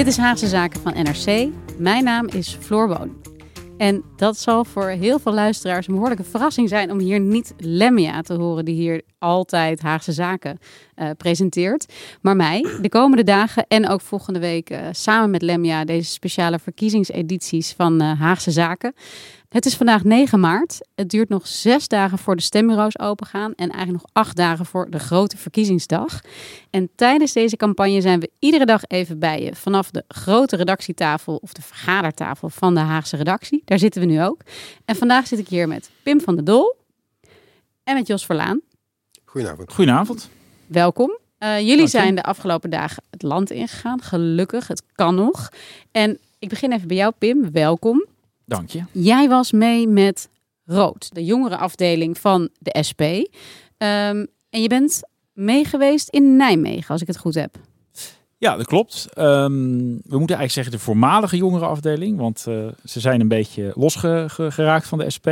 Dit is Haagse Zaken van NRC. Mijn naam is Floor Boon. En dat zal voor heel veel luisteraars een behoorlijke verrassing zijn om hier niet Lemmia te horen, die hier altijd Haagse Zaken uh, presenteert. Maar mij de komende dagen en ook volgende week uh, samen met Lemmia deze speciale verkiezingsedities van uh, Haagse Zaken. Het is vandaag 9 maart. Het duurt nog zes dagen voor de stembureaus opengaan en eigenlijk nog acht dagen voor de grote verkiezingsdag. En tijdens deze campagne zijn we iedere dag even bij je vanaf de grote redactietafel of de vergadertafel van de Haagse redactie. Daar zitten we nu ook. En vandaag zit ik hier met Pim van der Dol en met Jos Verlaan. Goedenavond. Goedenavond. Welkom. Uh, jullie zijn de afgelopen dagen het land ingegaan. Gelukkig, het kan nog. En ik begin even bij jou, Pim. Welkom. Dank je. Jij was mee met Rood, de jongere afdeling van de SP. Um, en je bent mee geweest in Nijmegen, als ik het goed heb. Ja, dat klopt. Um, we moeten eigenlijk zeggen de voormalige jongerenafdeling, want uh, ze zijn een beetje losgeraakt van de SP.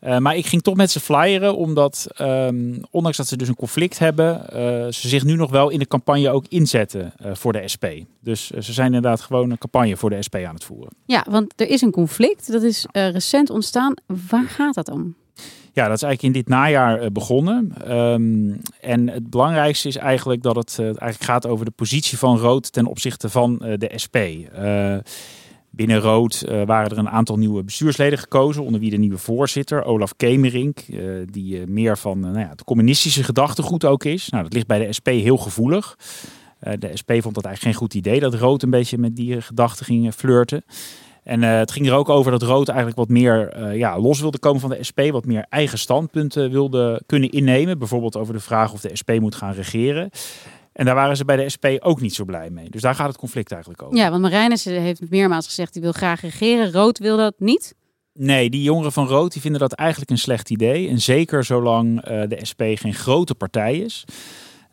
Uh, maar ik ging toch met ze flyeren, omdat um, ondanks dat ze dus een conflict hebben, uh, ze zich nu nog wel in de campagne ook inzetten uh, voor de SP. Dus ze zijn inderdaad gewoon een campagne voor de SP aan het voeren. Ja, want er is een conflict, dat is recent ontstaan. Waar gaat dat om? Ja, dat is eigenlijk in dit najaar begonnen. Um, en het belangrijkste is eigenlijk dat het eigenlijk gaat over de positie van Rood ten opzichte van de SP. Binnen Rood uh, waren er een aantal nieuwe bestuursleden gekozen, onder wie de nieuwe voorzitter, Olaf Kemerink, uh, die uh, meer van nou ja, het communistische gedachtegoed ook is. Nou, dat ligt bij de SP heel gevoelig. de SP vond dat eigenlijk geen goed idee dat Rood een beetje met die gedachten ging flirten. En het ging er ook over dat Rood eigenlijk wat meer ja, los wilde komen van de SP, wat meer eigen standpunten wilde kunnen innemen. Bijvoorbeeld over de vraag of de SP moet gaan regeren. En daar waren ze bij de SP ook niet zo blij mee. Dus daar gaat het conflict eigenlijk over. Ja, want Marijnissen heeft meermaals gezegd, die wil graag regeren. Rood wil dat niet? Nee, die jongeren van Rood die vinden dat eigenlijk een slecht idee. En zeker zolang uh, de SP geen grote partij is.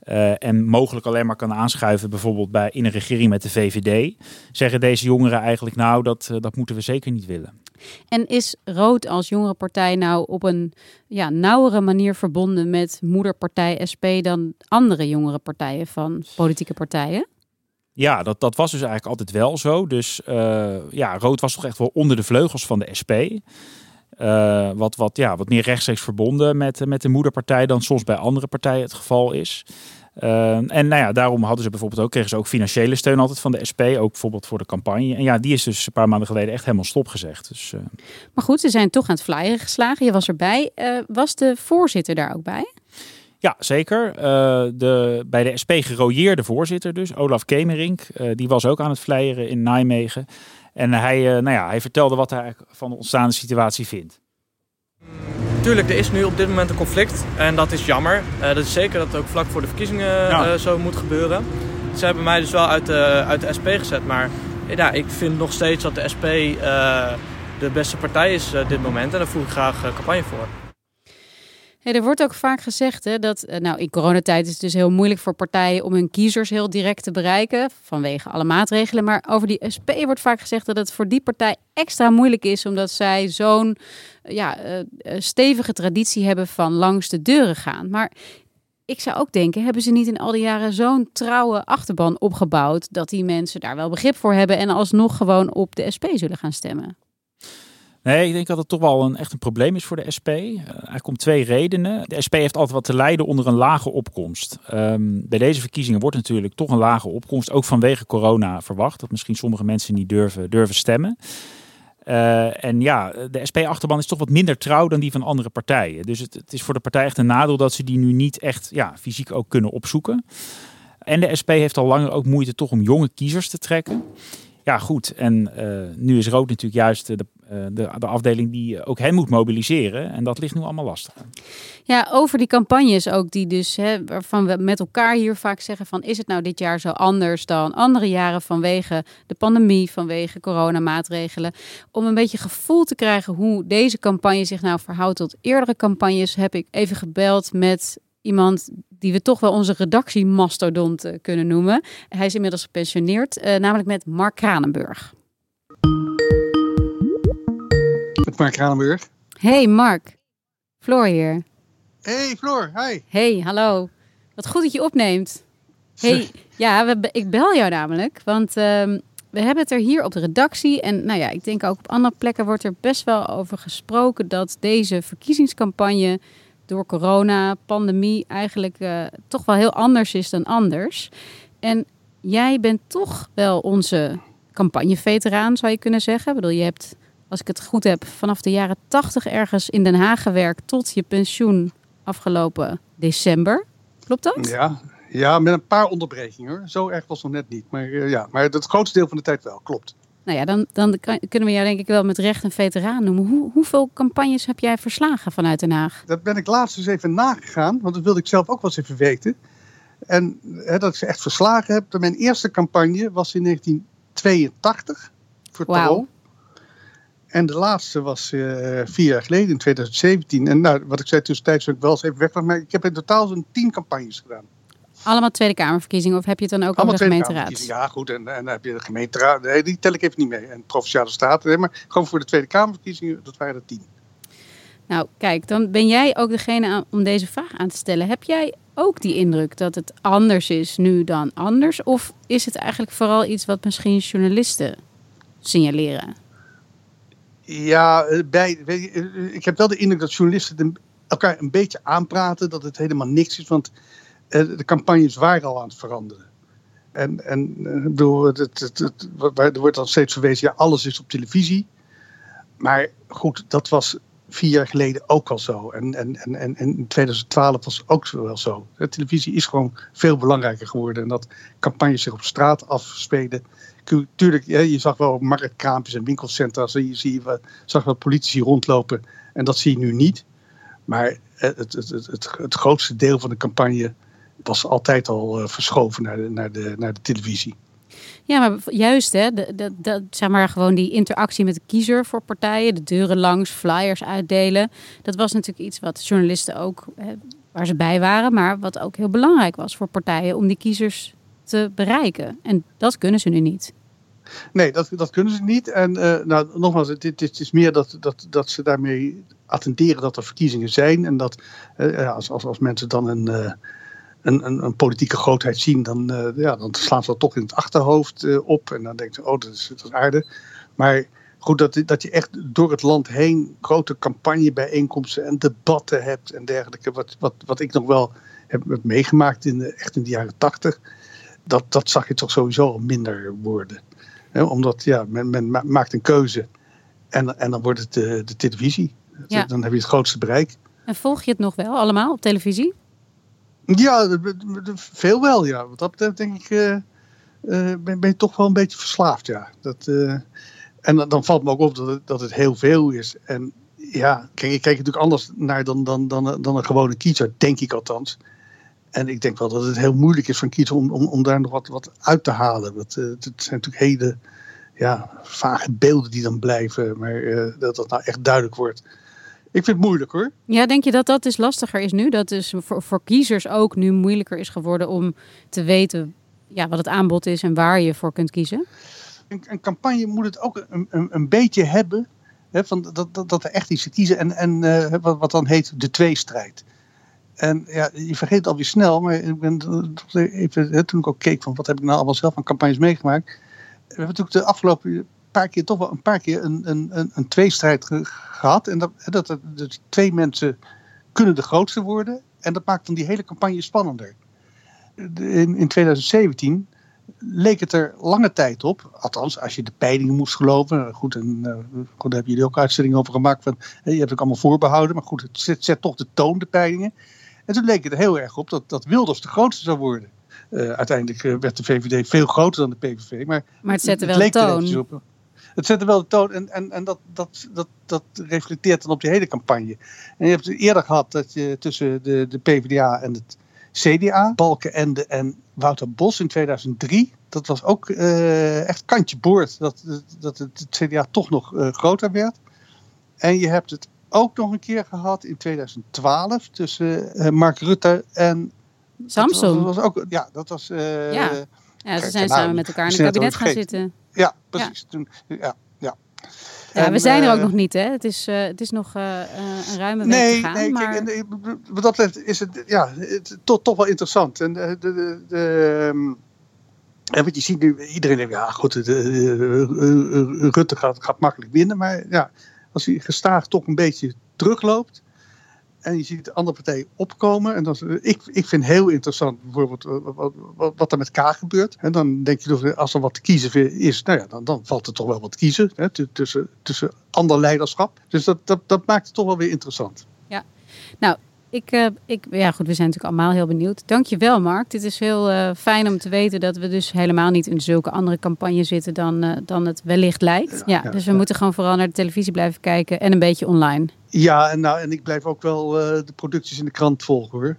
Uh, en mogelijk alleen maar kan aanschuiven, bijvoorbeeld bij, in een regering met de VVD. Zeggen deze jongeren eigenlijk, nou, dat, uh, dat moeten we zeker niet willen. En is Rood als jongere partij nou op een ja, nauwere manier verbonden met moederpartij SP dan andere jongere partijen van politieke partijen? Ja, dat, dat was dus eigenlijk altijd wel zo. Dus uh, ja, Rood was toch echt wel onder de vleugels van de SP. Uh, wat, wat, ja, wat meer rechtstreeks verbonden met, met de moederpartij dan soms bij andere partijen het geval is. Uh, en nou ja, daarom hadden ze bijvoorbeeld ook, kregen ze ook financiële steun altijd van de SP, ook bijvoorbeeld voor de campagne. En ja, die is dus een paar maanden geleden echt helemaal stopgezegd. Dus, uh... Maar goed, ze zijn toch aan het flyeren geslagen. Je was erbij. Was de voorzitter daar ook bij? Ja, zeker. de, bij de SP gerooieerde voorzitter dus, Olaf Kemerink, die was ook aan het flyeren in Nijmegen. En hij, nou ja, hij vertelde wat hij van de ontstaande situatie vindt. Tuurlijk, er is nu op dit moment een conflict en dat is jammer. Uh, dat is zeker dat het ook vlak voor de verkiezingen ja. uh, zo moet gebeuren. Ze hebben mij dus wel uit de, uit de SP gezet, maar ja, ik vind nog steeds dat de SP uh, de beste partij is op dit moment en daar voer ik graag campagne voor. Er wordt ook vaak gezegd hè, dat, nou, in coronatijd is het dus heel moeilijk voor partijen om hun kiezers heel direct te bereiken vanwege alle maatregelen. Maar over die SP wordt vaak gezegd dat het voor die partij extra moeilijk is, omdat zij zo'n ja, uh, stevige traditie hebben van langs de deuren gaan. Maar ik zou ook denken, hebben ze niet in al die jaren zo'n trouwe achterban opgebouwd dat die mensen daar wel begrip voor hebben en alsnog gewoon op de SP zullen gaan stemmen? Nee, ik denk dat het toch wel een, echt een probleem is voor de SP. Uh, eigenlijk om twee redenen. De SP heeft altijd wat te lijden onder een lage opkomst. Um, bij deze verkiezingen wordt natuurlijk toch een lage opkomst, ook vanwege corona verwacht. Dat misschien sommige mensen niet durven, durven stemmen. Uh, en ja, de SP-achterban is toch wat minder trouw dan die van andere partijen. Dus het, is voor de partij echt een nadeel dat ze die nu niet echt ja, fysiek ook kunnen opzoeken. En de SP heeft al langer ook moeite toch om jonge kiezers te trekken. Ja, goed. En uh, nu is Rood natuurlijk juist de, de, de afdeling die ook hen moet mobiliseren. En dat ligt nu allemaal lastig. Ja, over die campagnes ook, die dus, hè, waarvan we met elkaar hier vaak zeggen van, is het nou dit jaar zo anders dan andere jaren vanwege de pandemie, vanwege coronamaatregelen? Om een beetje gevoel te krijgen hoe deze campagne zich nou verhoudt tot eerdere campagnes, heb ik even gebeld met iemand die we toch wel onze redactiemastodont uh, kunnen noemen. Hij is inmiddels gepensioneerd, uh, namelijk met Mark Kranenburg. Met Mark Kranenburg. Hey Mark, Floor hier. Hey Floor, hi. Hey, hallo. Wat goed dat je opneemt. Hey, ja, we, ik bel jou namelijk, want uh, we hebben het er hier op de redactie en nou ja, ik denk ook op andere plekken wordt er best wel over gesproken dat deze verkiezingscampagne door corona, pandemie eigenlijk uh, toch wel heel anders is dan anders. En jij bent toch wel onze campagneveteraan, zou je kunnen zeggen. Ik bedoel, je hebt, als ik het goed heb, vanaf de jaren tachtig ergens in Den Haag gewerkt tot je pensioen afgelopen december. Klopt dat? Ja, ja met een paar onderbrekingen hoor. Zo erg was het nog net niet. Maar uh, ja, maar het grootste deel van de tijd wel, klopt. Nou ja, dan, dan kunnen we jou denk ik wel met recht een veteraan noemen. Hoe, hoeveel campagnes heb jij verslagen vanuit Den Haag? Dat ben ik laatst eens even nagegaan, want dat wilde ik zelf ook wel eens even weten. En hè, dat ik ze echt verslagen heb. Mijn eerste campagne was in 1982 voor wow. En de laatste was uh, vier jaar geleden, in 2017. En nou, wat ik zei tussentijds, ik wel eens even weg. Maar ik heb in totaal zo'n tien campagnes gedaan. Allemaal Tweede Kamerverkiezingen of heb je het dan ook Allemaal de gemeenteraad? Ja, goed. En, en dan heb je de gemeenteraad. Nee, die tel ik even niet mee. En provinciale staten. Nee, maar gewoon voor de Tweede Kamerverkiezingen, dat waren er tien. Nou, kijk, dan ben jij ook degene om deze vraag aan te stellen. Heb jij ook die indruk dat het anders is nu dan anders? Of is het eigenlijk vooral iets wat misschien journalisten signaleren? Ja, bij, ik heb wel de indruk dat journalisten elkaar een beetje aanpraten. Dat het helemaal niks is. Want de campagnes waren al aan het veranderen. En, en bedoel, het, het, het, er wordt dan steeds verwezen, ja, alles is op televisie. Maar goed, dat was vier jaar geleden ook al zo. En, en, en, en in 2012 was ook wel zo. De televisie is gewoon veel belangrijker geworden. En dat campagnes zich op straat afspelen. Tuurlijk, je zag wel marktkraampjes en winkelcentra. Je, zie, je zag wel politici rondlopen. En dat zie je nu niet. Maar het, het, het, het, het grootste deel van de campagne was altijd al uh, verschoven naar de, naar, de, naar de televisie. Ja, maar juist hè, de, zeg maar gewoon die interactie met de kiezer voor partijen, de deuren langs, flyers uitdelen. Dat was natuurlijk iets wat journalisten ook, hè, waar ze bij waren, maar wat ook heel belangrijk was voor partijen om die kiezers te bereiken. En dat kunnen ze nu niet. Nee, dat, dat kunnen ze niet. En uh, nou, nogmaals, dit, dit is meer dat, dat, dat ze daarmee attenderen dat er verkiezingen zijn. En dat uh, als, als, als mensen dan een. Uh, een, een, een, politieke grootheid zien, dan, uh, ja, dan slaan ze dat toch in het achterhoofd uh, op. En dan denkt ze, oh, dat is, dat is aardig. Maar goed, dat, dat je echt door het land heen grote campagnebijeenkomsten en debatten hebt en dergelijke. Wat, wat, wat ik nog wel heb, meegemaakt in de, echt in de jaren tachtig. Dat, dat zag je toch sowieso al minder worden. He, omdat ja, men, men maakt een keuze en, en dan wordt het de, de televisie. Ja. Dan heb je het grootste bereik. En volg je het nog wel allemaal op televisie? Ja, veel wel, ja. Wat dat betreft denk ik, uh, uh, ben, ben, je toch wel een beetje verslaafd, ja. Dat, uh, en dan, valt me ook op dat het, dat het heel veel is. En ja, kijk, ik kijk natuurlijk anders naar dan, dan, dan, dan een gewone kiezer, denk ik althans. En ik denk wel dat het heel moeilijk is van kiezer om, om, om daar nog wat, wat uit te halen. Want, het zijn natuurlijk hele ja, vage beelden die dan blijven, maar dat dat nou echt duidelijk wordt ik vind het moeilijk hoor. Ja, denk je dat dat dus lastiger is nu? Dat dus voor, voor kiezers ook nu moeilijker is geworden om te weten ja, wat het aanbod is en waar je voor kunt kiezen? Een, een campagne moet het ook een, een, een beetje hebben. Hè, van dat, dat, dat er echt iets te kiezen en, en uh, wat, wat dan heet de tweestrijd. En ja, je vergeet het alweer snel, maar ik ben even, hè, toen ik ook keek van wat heb ik nou allemaal zelf van campagnes meegemaakt. We hebben natuurlijk de afgelopen paar keer toch wel een paar keer een, een, een, een tweestrijd gehad. En dat, dat, dat, dat, twee mensen kunnen de grootste worden. En dat maakt dan die hele campagne spannender. In, in 2017 leek het er lange tijd op, althans als je de peilingen moest geloven. Goed, en, uh, goed daar hebben jullie ook uitzendingen over gemaakt. Van, je hebt het ook allemaal voorbehouden, maar goed, het zet, zet, toch de toon, de peilingen. En toen leek het er heel erg op dat, dat Wilders de grootste zou worden. Uh, uiteindelijk uh, werd de VVD veel groter dan de PVV. Maar, maar het zette wel de toon. Op, het zette wel de toon en, en, en dat, dat, dat, dat reflecteert dan op die hele campagne. En je hebt het eerder gehad dat je tussen de, de PvdA en het CDA, Balkenende en Wouter Bos in 2003. Dat was ook uh, echt kantje boord dat, dat het, CDA toch nog uh, groter werd. En je hebt het ook nog een keer gehad in 2012 tussen uh, Mark Rutte en Samsung. Dat was, ook, ja, dat was. ja. Ja, ze zijn samen met elkaar in het kabinet gaan zitten. Ja, precies. Toen, ja, ja. Ja, we zijn er ook nog niet, hè? Het is, uh, het is nog uh, een ruime weg nee, te gaan. Nee, maar... kijk, en, wat dat betreft is het, ja, het, toch, toch wel interessant. En de, de, de, en wat je ziet nu, iedereen denkt, ja goed, Rutte gaat, gaat makkelijk winnen. Maar ja, als hij gestaag toch een beetje terugloopt, en je ziet de andere partijen opkomen. En dat, ik, ik vind heel interessant bijvoorbeeld wat, wat, wat er met K gebeurt. En dan denk je, als er wat te kiezen is, nou ja, dan, dan valt er toch wel wat te kiezen hè, tussen, tussen ander leiderschap. Dus dat, dat, dat maakt het toch wel weer interessant. Ja, nou, ik, uh, ik, ja goed, we zijn natuurlijk allemaal heel benieuwd. Dankjewel Mark. Dit is heel uh, fijn om te weten dat we dus helemaal niet in zulke andere campagnes zitten dan, uh, dan het wellicht lijkt. Ja, ja dus we ja. moeten gewoon vooral naar de televisie blijven kijken en een beetje online. Ja, en, nou, en ik blijf ook wel de producties in de krant volgen hoor.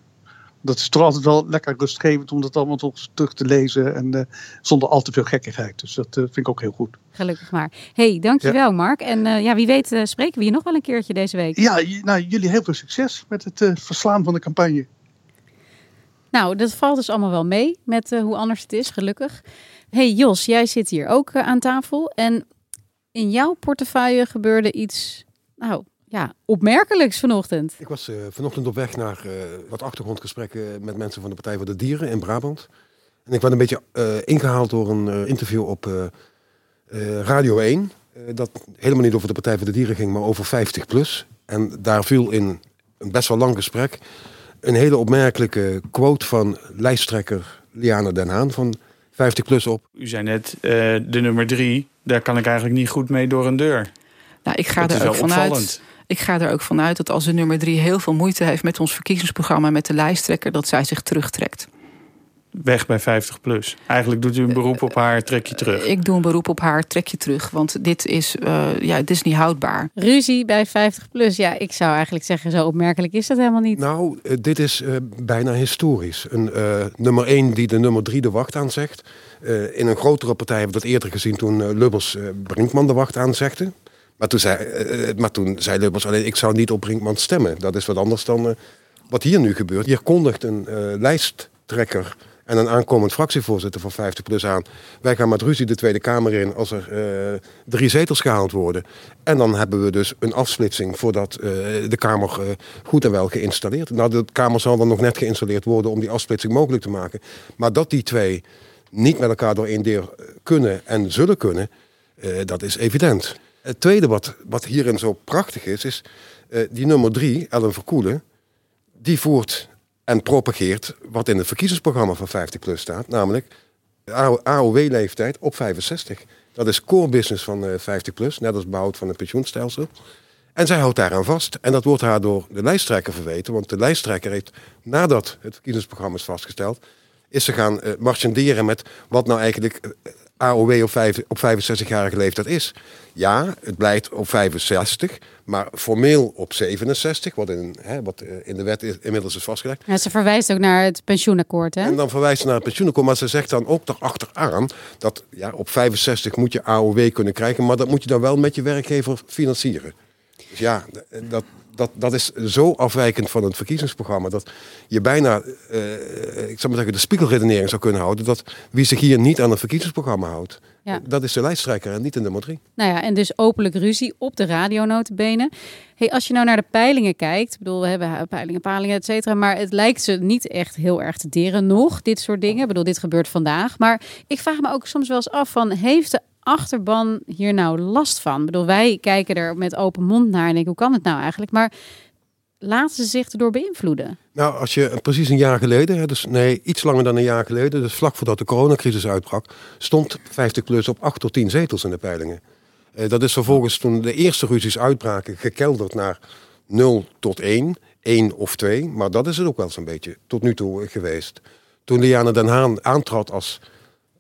Dat is toch altijd wel lekker rustgevend om dat allemaal toch terug te lezen en uh, zonder al te veel gekkigheid. Dus dat uh, vind ik ook heel goed. Gelukkig maar. hey, dankjewel ja. Mark. En uh, ja, wie weet spreken we je nog wel een keertje deze week. Ja, nou, jullie heel veel succes met het verslaan van de campagne. Nou, dat valt dus allemaal wel mee met hoe anders het is, gelukkig. hey Jos, jij zit hier ook aan tafel. En in jouw portefeuille gebeurde iets, nou, ja, opmerkelijks vanochtend. Ik was uh, vanochtend op weg naar uh, wat achtergrondgesprekken met mensen van de Partij voor de Dieren in Brabant. En ik werd een beetje uh, ingehaald door een interview op Radio 1. dat helemaal niet over de Partij voor de Dieren ging, maar over 50 plus. En daar viel in een best wel lang gesprek een hele opmerkelijke quote van lijsttrekker Liane Den Haan van 50 plus op. U zei net, de nummer drie, daar kan ik eigenlijk niet goed mee door een deur. Nou, ik ga dat er ook vanuit. Ik ga er ook vanuit dat als de nummer drie heel veel moeite heeft met ons verkiezingsprogramma met de lijsttrekker, dat zij zich terugtrekt. Weg bij 50 plus. Eigenlijk doet u een beroep op haar, trek je terug. Ik doe een beroep op haar, trek je terug. Want dit is, uh, ja, dit is niet houdbaar. Ruzie bij 50 plus. Ja, ik zou eigenlijk zeggen, zo opmerkelijk is dat helemaal niet. Nou, uh, dit is uh, bijna historisch. Een nummer 1 die de nummer 3 de wacht aanzegt. in een grotere partij hebben we dat eerder gezien toen Lubbers Brinkman de wacht aanzegde. Maar toen, zei, uh, maar toen zei Lubbers alleen, ik zou niet op Brinkman stemmen. Dat is wat anders dan wat hier nu gebeurt. Hier kondigt een lijsttrekker en een aankomend fractievoorzitter van 50PLUS aan. Wij gaan met ruzie de Tweede Kamer in als er drie zetels gehaald worden. En dan hebben we dus een afsplitsing voordat de Kamer goed en wel geïnstalleerd. Nou, de Kamer zal dan nog net geïnstalleerd worden om die afsplitsing mogelijk te maken. Maar dat die twee niet met elkaar door één deur kunnen en zullen kunnen, dat is evident. Het tweede wat, wat hierin zo prachtig is, is uh, die nummer drie, Ellen Verkoelen, die voert en propageert wat in het verkiezingsprogramma van 50PLUS staat, namelijk AOW-leeftijd op 65. Dat is core business van uh, 50PLUS, net als behoud van het pensioenstelsel. En zij houdt daaraan vast. En dat wordt haar door de lijsttrekker verweten, want de lijsttrekker heeft, nadat het verkiezingsprogramma is vastgesteld, is ze gaan uh, marchanderen met wat nou eigenlijk AOW op, op 65-jarige leeftijd is. Ja, het blijkt op 65, maar formeel op 67, wat in, hè, wat in de wet is, inmiddels is vastgelegd. Ja, ze verwijst ook naar het pensioenakkoord, hè? En dan verwijst ze naar het pensioenakkoord, maar ze zegt dan ook erachteraan dat ja, op 65 moet je AOW kunnen krijgen, maar dat moet je dan wel met je werkgever financieren. Dus ja, dat, dat, dat is zo afwijkend van het verkiezingsprogramma dat je bijna, uh, ik zou maar zeggen, de spiegelredenering zou kunnen houden dat wie zich hier niet aan het verkiezingsprogramma houdt, ja. dat is de lijsttrekker en niet de nummer drie. Nou ja, en dus openlijk ruzie op de radionotenbenen. Hey, als je nou naar de peilingen kijkt, ik bedoel, we hebben peilingen, palingen, et cetera, maar het lijkt ze niet echt heel erg te deren nog, dit soort dingen. Ik bedoel, dit gebeurt vandaag. Maar ik vraag me ook soms wel eens af van, heeft de achterban hier nou last van? Bedoel, wij kijken er met open mond naar en denken, hoe kan het nou eigenlijk? Maar laten ze zich erdoor beïnvloeden? Nou, als je precies een jaar geleden, dus nee, iets langer dan een jaar geleden, dus vlak voordat de coronacrisis uitbrak, stond 50 plus op 8 tot 10 zetels in de peilingen. Uh, dat is vervolgens toen de eerste ruzies uitbraken gekelderd naar 0 tot 1, 1 of 2, maar dat is het ook wel zo'n beetje tot nu toe geweest. Toen Liane Den Haan aantrad als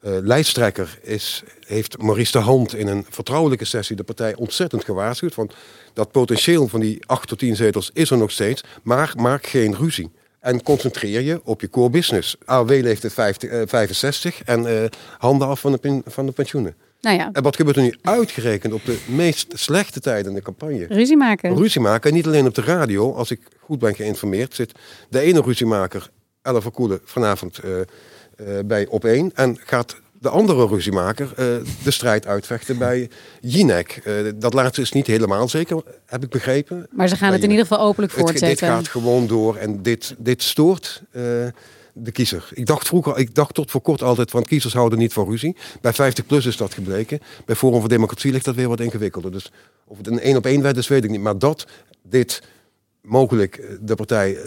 lijsttrekker is, heeft Maurice de Hand in een vertrouwelijke sessie de partij ontzettend gewaarschuwd. Want dat potentieel van die 8 tot 10 zetels is er nog steeds, maar maak geen ruzie. En concentreer je op je core business. AOW leeftijd 50, uh, 65 en uh, handen af van de, van de pensioenen. Nou ja. En wat gebeurt er nu uitgerekend op de meest slechte tijden in de campagne? Ruzie maken. Ruzie maken. En niet alleen op de radio. Als ik goed ben geïnformeerd, zit de ene ruziemaker, Ella Verkoelen, vanavond uh, uh, bij Op 1. En gaat de andere ruziemaker uh, de strijd uitvechten bij Jinek. dat laatste is niet helemaal zeker, heb ik begrepen. Maar ze gaan het in ieder geval openlijk voortzetten. Het, dit gaat gewoon door en dit, dit stoort de kiezer. Ik dacht vroeger, ik dacht tot voor kort altijd van kiezers houden niet van ruzie. Bij 50 plus is dat gebleken. Bij Forum voor Democratie ligt dat weer wat ingewikkelder. Dus of het een één op één wet is, weet ik niet. Maar dat dit mogelijk de partij uh,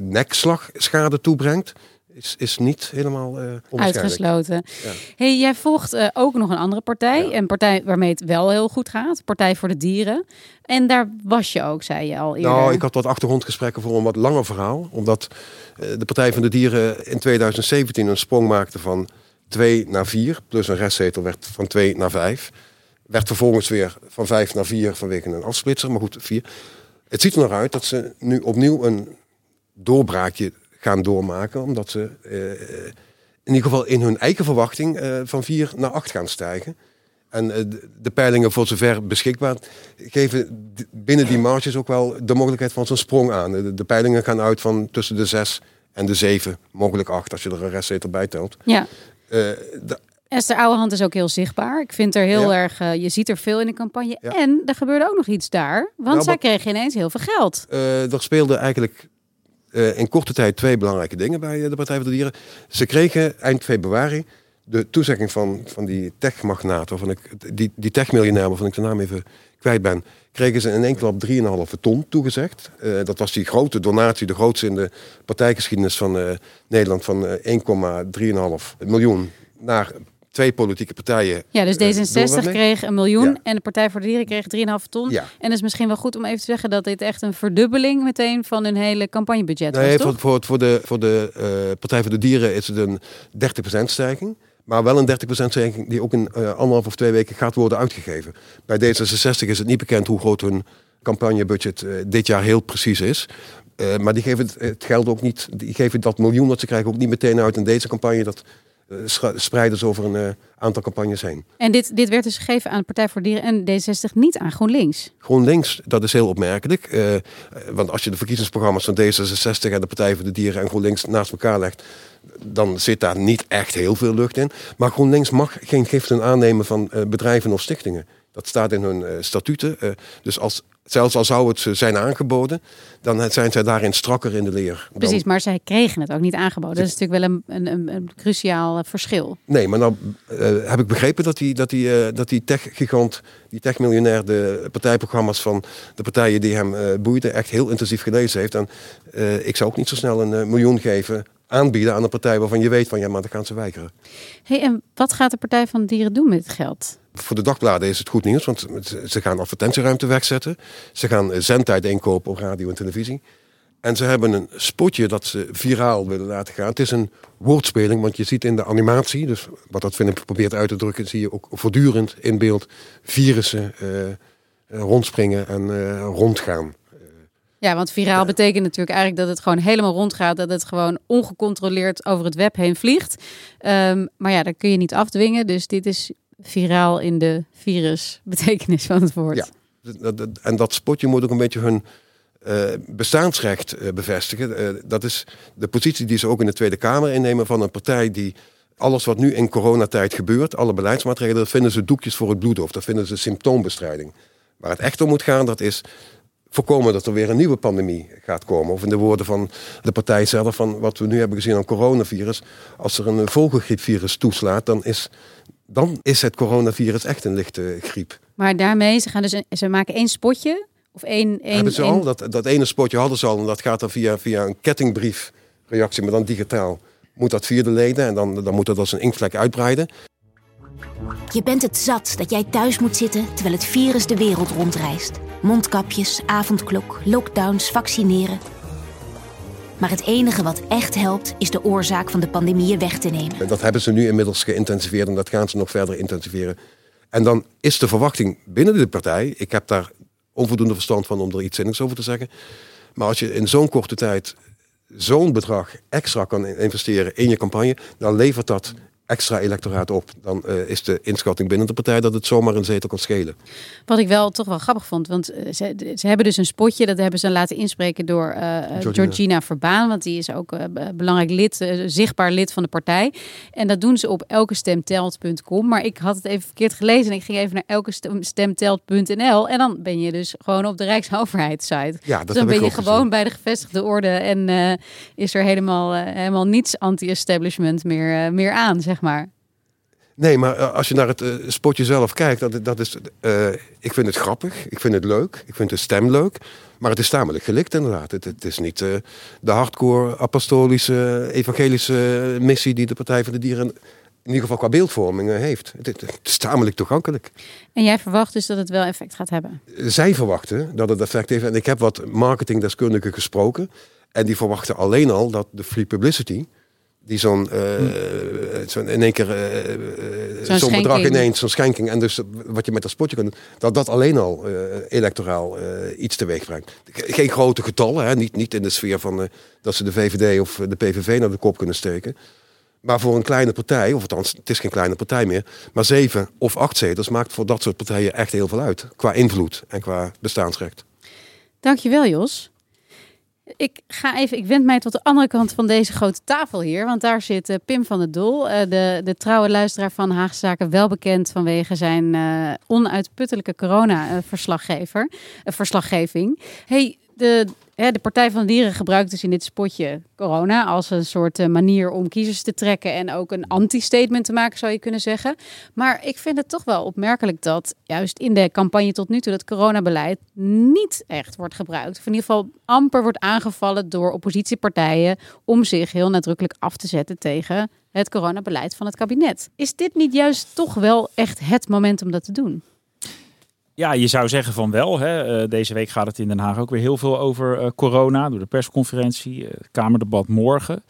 nekslagschade toebrengt, is, is niet helemaal uh, uitgesloten. Ja. Hey, jij volgt uh, ook nog een andere partij. Ja. Een partij waarmee het wel heel goed gaat. Partij voor de Dieren. En daar was je ook, zei je al eerder. Nou, ik had wat achtergrondgesprekken voor een wat langer verhaal. Omdat uh, de Partij van de Dieren in 2017 een sprong maakte van 2 naar 4. Plus een restzetel werd van 2 naar 5. Werd vervolgens weer van 5 naar 4 vanwege een afsplitser. Maar goed, 4. Het ziet er nog uit dat ze nu opnieuw een doorbraakje gaan doormaken. Omdat ze uh, in ieder geval in hun eigen verwachting uh, van 4 naar 8 gaan stijgen. En de, de peilingen voor zover beschikbaar geven binnen die marges ook wel de mogelijkheid van zo'n sprong aan. De, peilingen gaan uit van tussen de 6 en de 7, mogelijk 8 als je er een restzetel bij telt. Ja. De, Esther Ouwehand is ook heel zichtbaar. Ik vind er heel ja. erg, uh, je ziet er veel in de campagne. Ja. En er gebeurde ook nog iets daar, want nou, zij kreeg ineens heel veel geld. Uh, er speelde eigenlijk uh, in korte tijd twee belangrijke dingen bij de Partij voor de Dieren. Ze kregen eind februari de toezegging van, van die techmagnaat, waarvan ik, die, die techmiljonair, waarvan ik de naam even kwijt ben, kregen ze in één klap 3,5 ton toegezegd. Uh, dat was die grote donatie, de grootste in de partijgeschiedenis van Nederland, van 1,3,5 miljoen naar twee politieke partijen. Ja, dus D66 uh, kreeg een miljoen ja. en de Partij voor de Dieren kreeg 3,5 ton. Ja. En het is misschien wel goed om even te zeggen dat dit echt een verdubbeling meteen van hun hele campagnebudget nee, was. Voor, voor, voor de, voor de uh, Partij voor de Dieren is het een 30% stijging. Maar wel een 30% stijging die ook in uh, anderhalf of twee weken gaat worden uitgegeven. Bij D66 is het niet bekend hoe groot hun campagnebudget uh, dit jaar heel precies is. Uh, maar die geven het, het, geld ook niet, die geven dat miljoen dat ze krijgen ook niet meteen uit in deze campagne. Dat uh, spreiden ze over een uh, aantal campagnes heen. En dit, dit werd dus gegeven aan de Partij voor Dieren en D60, niet aan GroenLinks? GroenLinks, dat is heel opmerkelijk. Uh, want als je de verkiezingsprogramma's van D66 en de Partij voor de Dieren en GroenLinks naast elkaar legt, dan zit daar niet echt heel veel lucht in. Maar GroenLinks mag geen giften aannemen van bedrijven of stichtingen. Dat staat in hun statuten. dus als Zelfs al zou het zijn aangeboden, dan zijn zij daarin strakker in de leer. Precies, maar zij kregen het ook niet aangeboden. Dat is natuurlijk wel een, een, een cruciaal verschil. Nee, maar nou uh, heb ik begrepen dat die, dat die, uh, dat die tech-gigant, die tech-miljonair, de partijprogramma's van de partijen die hem uh, boeiden, echt heel intensief gelezen heeft. En ik zou ook niet zo snel een miljoen geven aanbieden aan een partij waarvan je weet van ja, maar dan gaan ze weigeren. Hey, en wat gaat de Partij van de Dieren doen met het geld? Voor de dagbladen is het goed nieuws, want ze gaan advertentieruimte wegzetten. Ze gaan zendtijd inkopen op radio en televisie. En ze hebben een spotje dat ze viraal willen laten gaan. Het is een woordspeling, want je ziet in de animatie, dus wat dat Philip probeert uit te drukken, zie je ook voortdurend in beeld virussen uh, rondspringen en uh, rondgaan. Ja, want viraal betekent natuurlijk eigenlijk dat het gewoon helemaal rondgaat. Dat het gewoon ongecontroleerd over het web heen vliegt. Um, maar ja, dat kun je niet afdwingen. Dus dit is viraal in de virusbetekenis van het woord. Ja, en dat spotje moet ook een beetje hun uh, bestaansrecht uh, bevestigen. Uh, dat is de positie die ze ook in de Tweede Kamer innemen van een partij die alles wat nu in coronatijd gebeurt, alle beleidsmaatregelen, dat vinden ze doekjes voor het bloed of dat vinden ze symptoombestrijding. Waar het echt om moet gaan, dat is voorkomen dat er weer een nieuwe pandemie gaat komen. Of in de woorden van de partij zelf, van wat we nu hebben gezien aan coronavirus. Als er een vogelgriepvirus toeslaat, dan is, dan is het coronavirus echt een lichte griep. Maar daarmee, ze, gaan dus, ze maken één spotje. Of één, één, hebben ze één... al, dat, dat ene spotje hadden ze al. En dat gaat dan via, via een kettingbriefreactie, maar dan digitaal. Moet dat via de leden en dan, dan moet dat als een inktvlek uitbreiden. Je bent het zat dat jij thuis moet zitten terwijl het virus de wereld rondreist. Mondkapjes, avondklok, lockdowns, vaccineren. Maar het enige wat echt helpt, is de oorzaak van de pandemieën weg te nemen. Dat hebben ze nu inmiddels geïntensiveerd en dat gaan ze nog verder intensiveren. En dan is de verwachting binnen de partij, ik heb daar onvoldoende verstand van om er iets zinnigs over te zeggen. Maar als je in zo'n korte tijd zo'n bedrag extra kan investeren in je campagne, dan levert dat extra electoraat op, dan uh, is de inschatting binnen de partij dat het zomaar een zetel kan schelen. Wat ik wel toch wel grappig vond, want uh, ze, ze, hebben dus een spotje, dat hebben ze laten inspreken door uh, Georgina. Georgina. Verbaan, want die is ook belangrijk lid, zichtbaar lid van de partij. En dat doen ze op elkestemtelt.com, maar ik had het even verkeerd gelezen en ik ging even naar elkestemtelt.nl en dan ben je dus gewoon op de Rijksoverheid site. Ja, dat dus dan ben je gewoon gezien. bij de gevestigde orde en is er helemaal, helemaal niets anti-establishment meer, meer aan, zeg maar. Nee, maar als je naar het uh, spotje zelf kijkt, dat, dat is, uh, ik vind het grappig, ik vind het leuk, ik vind de stem leuk. Maar het is tamelijk gelikt inderdaad. Het, het is niet uh, de hardcore apostolische, evangelische missie die de Partij voor de Dieren in ieder geval qua beeldvorming heeft. Het, het, is tamelijk toegankelijk. En jij verwacht dus dat het wel effect gaat hebben? Zij verwachten dat het effect heeft. En ik heb wat marketingdeskundigen gesproken. En die verwachten alleen al dat de free publicity die zo'n uh, zo in één keer uh, zo'n zo bedrag ineens, zo'n schenking en dus wat je met dat spotje kunt dat dat alleen al electoraal iets teweeg brengt. Geen grote getallen, hè? Niet, niet in de sfeer van dat ze de VVD of de PVV naar de kop kunnen steken. Maar voor een kleine partij, of althans, het is geen kleine partij meer, maar zeven of acht zetels maakt voor dat soort partijen echt heel veel uit. Qua invloed en qua bestaansrecht. Dankjewel, Jos. Ik ga even, ik wend mij tot de andere kant van deze grote tafel hier. Want daar zit uh, Pim van der Doel, uh, de, de trouwe luisteraar van Haagse Zaken, wel bekend vanwege zijn uh, onuitputtelijke corona-verslaggever, verslaggeving. Hey, de, de Partij van de Dieren gebruikt dus in dit spotje corona als een soort uh, manier om kiezers te trekken en ook een anti-statement te maken, zou je kunnen zeggen. Maar ik vind het toch wel opmerkelijk dat juist in de campagne tot nu toe dat coronabeleid niet echt wordt gebruikt. Of in ieder geval amper wordt aangevallen door oppositiepartijen om zich heel nadrukkelijk af te zetten tegen het coronabeleid van het kabinet. Is dit niet juist toch wel echt het moment om dat te doen? Ja, je zou zeggen van wel. Hè. Uh, deze week gaat het in Den Haag ook weer heel veel over uh, corona. Door de persconferentie, het Kamerdebat morgen.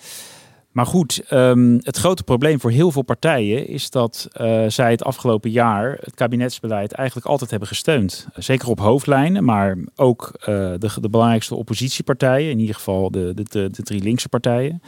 Maar goed, um, het grote probleem voor heel veel partijen is dat zij het afgelopen jaar het kabinetsbeleid eigenlijk altijd hebben gesteund. Zeker op hoofdlijnen, maar ook de, de, belangrijkste oppositiepartijen, in ieder geval de, de, de drie linkse partijen.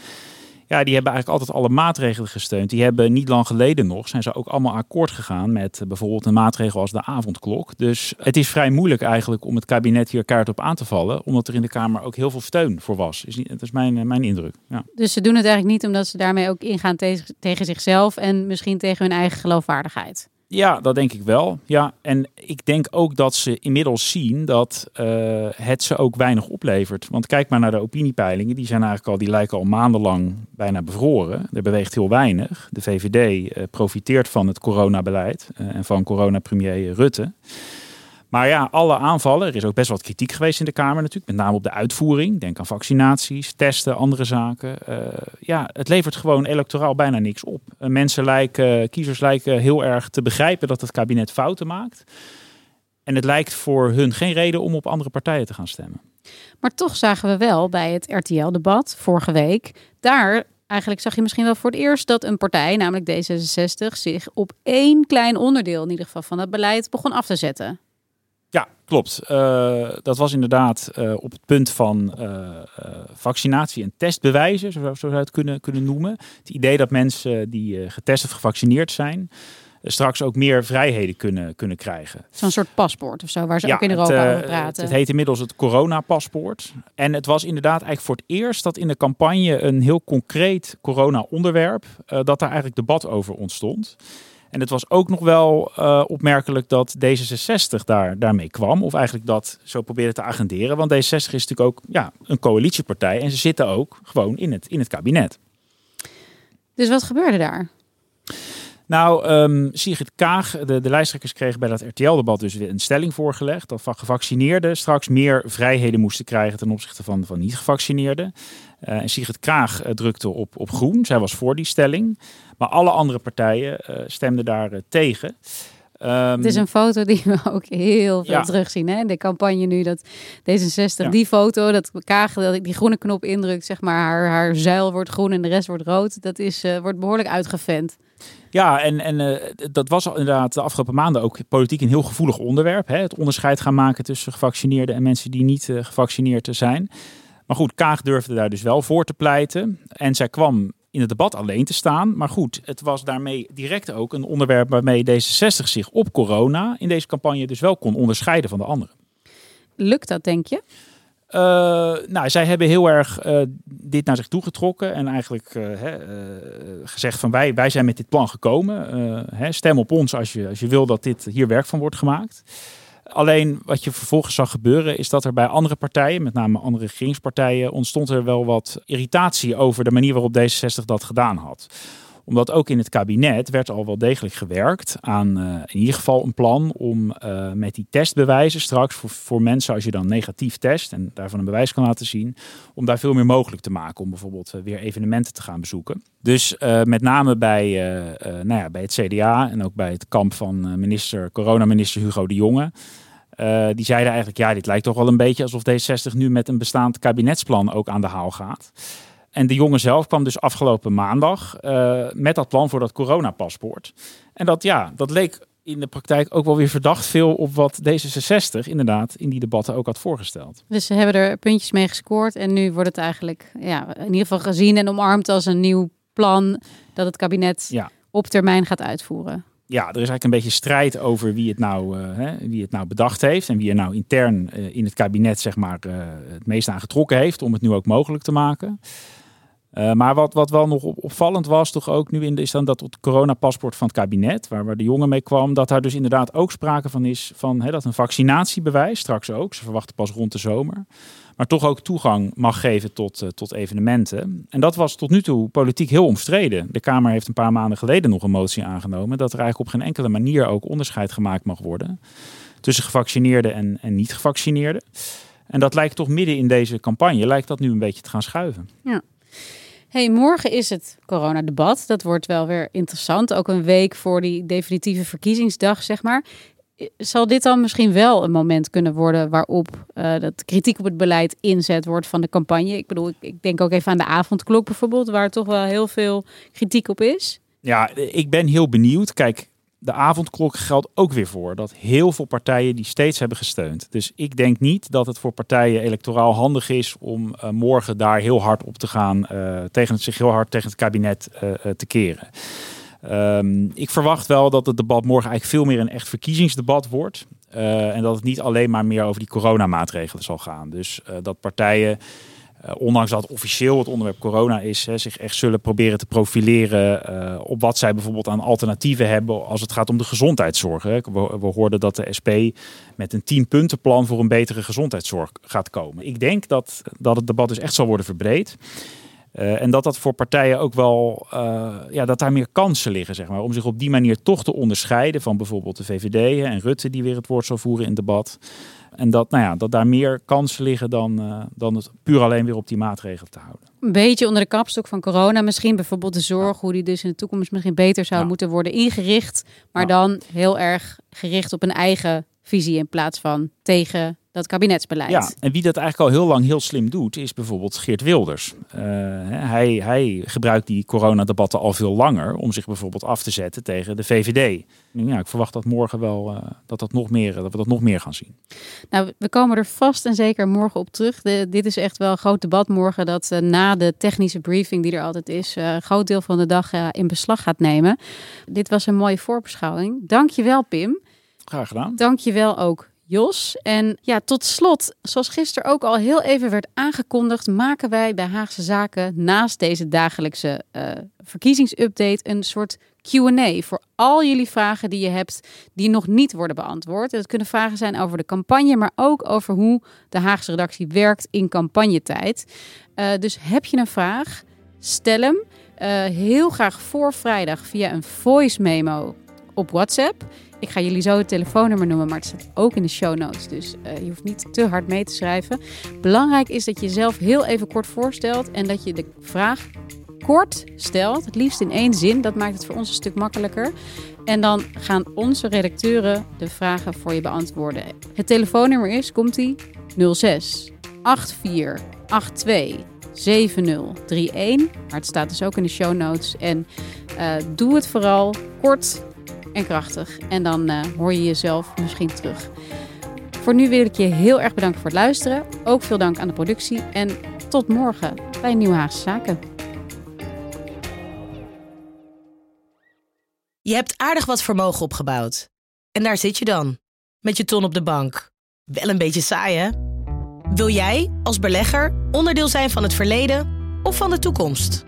Ja, die hebben eigenlijk altijd alle maatregelen gesteund. Die hebben niet lang geleden nog, zijn ze ook allemaal akkoord gegaan met bijvoorbeeld een maatregel als de avondklok. Dus het is vrij moeilijk eigenlijk om het kabinet hier kaart op aan te vallen, omdat er in de Kamer ook heel veel steun voor was. Is niet, dat is mijn, mijn indruk. Ja. Dus ze doen het eigenlijk niet omdat ze daarmee ook ingaan tegen zichzelf en misschien tegen hun eigen geloofwaardigheid. Ja, dat denk ik wel. Ja, en ik denk ook dat ze inmiddels zien dat uh, het ze ook weinig oplevert. Want kijk maar naar de opiniepeilingen. Die zijn eigenlijk al, die lijken al maandenlang bijna bevroren. Er beweegt heel weinig. De VVD uh, profiteert van het coronabeleid uh, en van coronapremier Rutte. Maar ja, alle aanvallen, er is ook best wat kritiek geweest in de Kamer natuurlijk, met name op de uitvoering. Denk aan vaccinaties, testen, andere zaken. Uh, ja, het levert gewoon electoraal bijna niks op. Uh, mensen lijken, kiezers lijken heel erg te begrijpen dat het kabinet fouten maakt. En het lijkt voor hun geen reden om op andere partijen te gaan stemmen. Maar toch zagen we wel bij het RTL-debat vorige week, daar eigenlijk zag je misschien wel voor het eerst dat een partij, namelijk D66, zich op één klein onderdeel in ieder geval van het beleid begon af te zetten. Ja, klopt. Uh, dat was inderdaad uh, op het punt van uh, vaccinatie en testbewijzen, zo, zo zou je het kunnen, kunnen noemen. Het idee dat mensen die getest of gevaccineerd zijn, straks ook meer vrijheden kunnen, kunnen krijgen. Zo'n soort paspoort of zo, waar ze ja, ook in Europa het, over praten. Het heet inmiddels het coronapaspoort. En het was inderdaad eigenlijk voor het eerst dat in de campagne een heel concreet corona-onderwerp, dat daar eigenlijk debat over ontstond. En het was ook nog wel uh, opmerkelijk dat D66 daar, daarmee kwam. Of eigenlijk dat zo probeerde te agenderen. Want D66 is natuurlijk ook ja, een coalitiepartij. En ze zitten ook gewoon in het, in het kabinet. Dus wat gebeurde daar? Nou, um, Sigrid Kaag, de, de lijsttrekkers kregen bij dat RTL-debat dus weer een stelling voorgelegd. Dat van gevaccineerden straks meer vrijheden moesten krijgen ten opzichte van, van niet-gevaccineerden. Uh, en Sigrid Kaag uh, drukte op, op groen. Zij was voor die stelling. Maar alle andere partijen uh, stemden daar tegen. Um, het is een foto die we ook heel veel terugzien hè? de campagne nu. Dat D66, die foto, dat Kaag die groene knop indrukt, zeg maar, haar, haar zuil wordt groen en de rest wordt rood. Dat is, uh, wordt behoorlijk uitgevent. Ja, en, en uh, dat was inderdaad de afgelopen maanden ook politiek een heel gevoelig onderwerp. Hè? Het onderscheid gaan maken tussen gevaccineerden en mensen die niet uh, gevaccineerd zijn. Maar goed, Kaag durfde daar dus wel voor te pleiten. En zij kwam in het debat alleen te staan. Maar goed, het was daarmee direct ook een onderwerp waarmee D66 zich op corona in deze campagne dus wel kon onderscheiden van de anderen. Lukt dat, denk je? Uh, nou, zij hebben heel erg uh, dit naar zich toegetrokken en eigenlijk uh, hè, gezegd van wij, wij zijn met dit plan gekomen. Hè, stem op ons als je, als je wil dat dit hier werk van wordt gemaakt. Alleen wat je vervolgens zag gebeuren is dat er bij andere partijen, met name andere regeringspartijen, ontstond er wel wat irritatie over de manier waarop D66 dat gedaan had omdat ook in het kabinet werd al wel degelijk gewerkt aan uh, in ieder geval een plan om uh, met die testbewijzen straks voor, mensen als je dan negatief test en daarvan een bewijs kan laten zien, om daar veel meer mogelijk te maken om bijvoorbeeld uh, weer evenementen te gaan bezoeken. Dus met name bij, nou ja, bij het CDA en ook bij het kamp van minister, coronaminister Hugo de Jonge. die zeiden eigenlijk, ja, dit lijkt toch wel een beetje alsof D60 nu met een bestaand kabinetsplan ook aan de haal gaat. En de jongen zelf kwam dus afgelopen maandag uh, met dat plan voor dat coronapaspoort. En dat, ja, dat leek in de praktijk ook wel weer verdacht veel op wat D66 inderdaad in die debatten ook had voorgesteld. Dus ze hebben er puntjes mee gescoord en nu wordt het eigenlijk ja, in ieder geval gezien en omarmd als een nieuw plan dat het kabinet ja. op termijn gaat uitvoeren. Ja, er is eigenlijk een beetje strijd over wie het nou, uh, hè, wie het nou bedacht heeft en wie er nou intern uh, in het kabinet zeg maar, uh, het meest aan getrokken heeft om het nu ook mogelijk te maken. Uh, maar wat, wat wel nog opvallend was, toch ook nu in de, is dan dat het coronapaspoort van het kabinet, waar, waar de jongen mee kwam, dat daar dus inderdaad ook sprake van is van dat een vaccinatiebewijs, straks ook, ze verwachten pas rond de zomer, maar toch ook toegang mag geven tot, uh, tot evenementen. En dat was tot nu toe politiek heel omstreden. De Kamer heeft een paar maanden geleden nog een motie aangenomen dat er eigenlijk op geen enkele manier ook onderscheid gemaakt mag worden tussen gevaccineerden en, en niet gevaccineerden. En dat lijkt toch midden in deze campagne, lijkt dat nu een beetje te gaan schuiven. Ja hey, morgen is het coronadebat. Dat wordt wel weer interessant. Ook een week voor die definitieve verkiezingsdag, zeg maar. Zal dit dan misschien wel een moment kunnen worden waarop uh, dat kritiek op het beleid inzet wordt van de campagne? Ik bedoel, ik denk ook even aan de avondklok bijvoorbeeld, waar toch wel heel veel kritiek op is. Ja, ik ben heel benieuwd. Kijk, de avondklok geldt ook weer voor dat heel veel partijen die steeds hebben gesteund. Dus ik denk niet dat het voor partijen electoraal handig is om uh, morgen daar heel hard op te gaan, uh, tegen het, zich heel hard tegen het kabinet uh, te keren. Um, ik verwacht wel dat het debat morgen eigenlijk veel meer een echt verkiezingsdebat wordt. en dat het niet alleen maar meer over die coronamaatregelen zal gaan. Dus dat partijen uh, ondanks dat officieel het onderwerp corona is, hè, zich echt zullen proberen te profileren uh, op wat zij bijvoorbeeld aan alternatieven hebben als het gaat om de gezondheidszorg. Hè. We, hoorden dat de SP met een tienpuntenplan voor een betere gezondheidszorg gaat komen. Ik denk dat, dat het debat dus echt zal worden verbreed. Uh, en dat dat voor partijen ook wel, ja, dat daar meer kansen liggen, zeg maar. Om zich op die manier toch te onderscheiden van bijvoorbeeld de VVD en Rutte, die weer het woord zal voeren in het debat. En dat, nou ja, dat daar meer kansen liggen dan, uh, dan het puur alleen weer op die maatregelen te houden. Een beetje onder de kapstok van corona misschien. Bijvoorbeeld de zorg, hoe die dus in de toekomst misschien beter zou moeten worden ingericht. Maar dan heel erg gericht op een eigen visie in plaats van tegen dat kabinetsbeleid. Ja, en wie dat eigenlijk al heel lang heel slim doet, is bijvoorbeeld Geert Wilders. Uh, hij, hij gebruikt die coronadebatten al veel langer om zich bijvoorbeeld af te zetten tegen de VVD. Ja, ik verwacht dat morgen wel uh, dat, dat, nog meer, dat we dat nog meer gaan zien. Nou, we komen er vast en zeker morgen op terug. De, dit is echt wel een groot debat morgen dat uh, na de technische briefing die er altijd is, een groot deel van de dag in beslag gaat nemen. Dit was een mooie voorbeschouwing. Dank je wel, Pim. Graag gedaan. Dank je wel ook, Jos. En ja, tot slot, zoals gisteren ook al heel even werd aangekondigd, maken wij bij Haagse Zaken naast deze dagelijkse uh, verkiezingsupdate een soort QA voor al jullie vragen die je hebt die nog niet worden beantwoord. Dat kunnen vragen zijn over de campagne, maar ook over hoe de Haagse redactie werkt in campagnetijd. Uh, dus heb je een vraag? Stel hem. Uh, heel graag voor vrijdag via een voice memo op WhatsApp. Ik ga jullie zo het telefoonnummer noemen, maar het staat ook in de show notes. Dus uh, je hoeft niet te hard mee te schrijven. Belangrijk is dat je jezelf heel even kort voorstelt en dat je de vraag kort stelt, het liefst in één zin. Dat maakt het voor ons een stuk makkelijker. En dan gaan onze redacteuren de vragen voor je beantwoorden. Het telefoonnummer is, komt-ie, 06 84 82 7031. Maar het staat dus ook in de show notes. En uh, doe het vooral kort en krachtig. En dan uh, hoor je jezelf misschien terug. Voor nu wil ik je heel erg bedanken voor het luisteren. Ook veel dank aan de productie. En tot morgen bij Nieuw Haagse Zaken. Je hebt aardig wat vermogen opgebouwd. En daar zit je dan, met je ton op de bank. Wel een beetje saai, hè? Wil jij, als belegger, onderdeel zijn van het verleden of van de toekomst?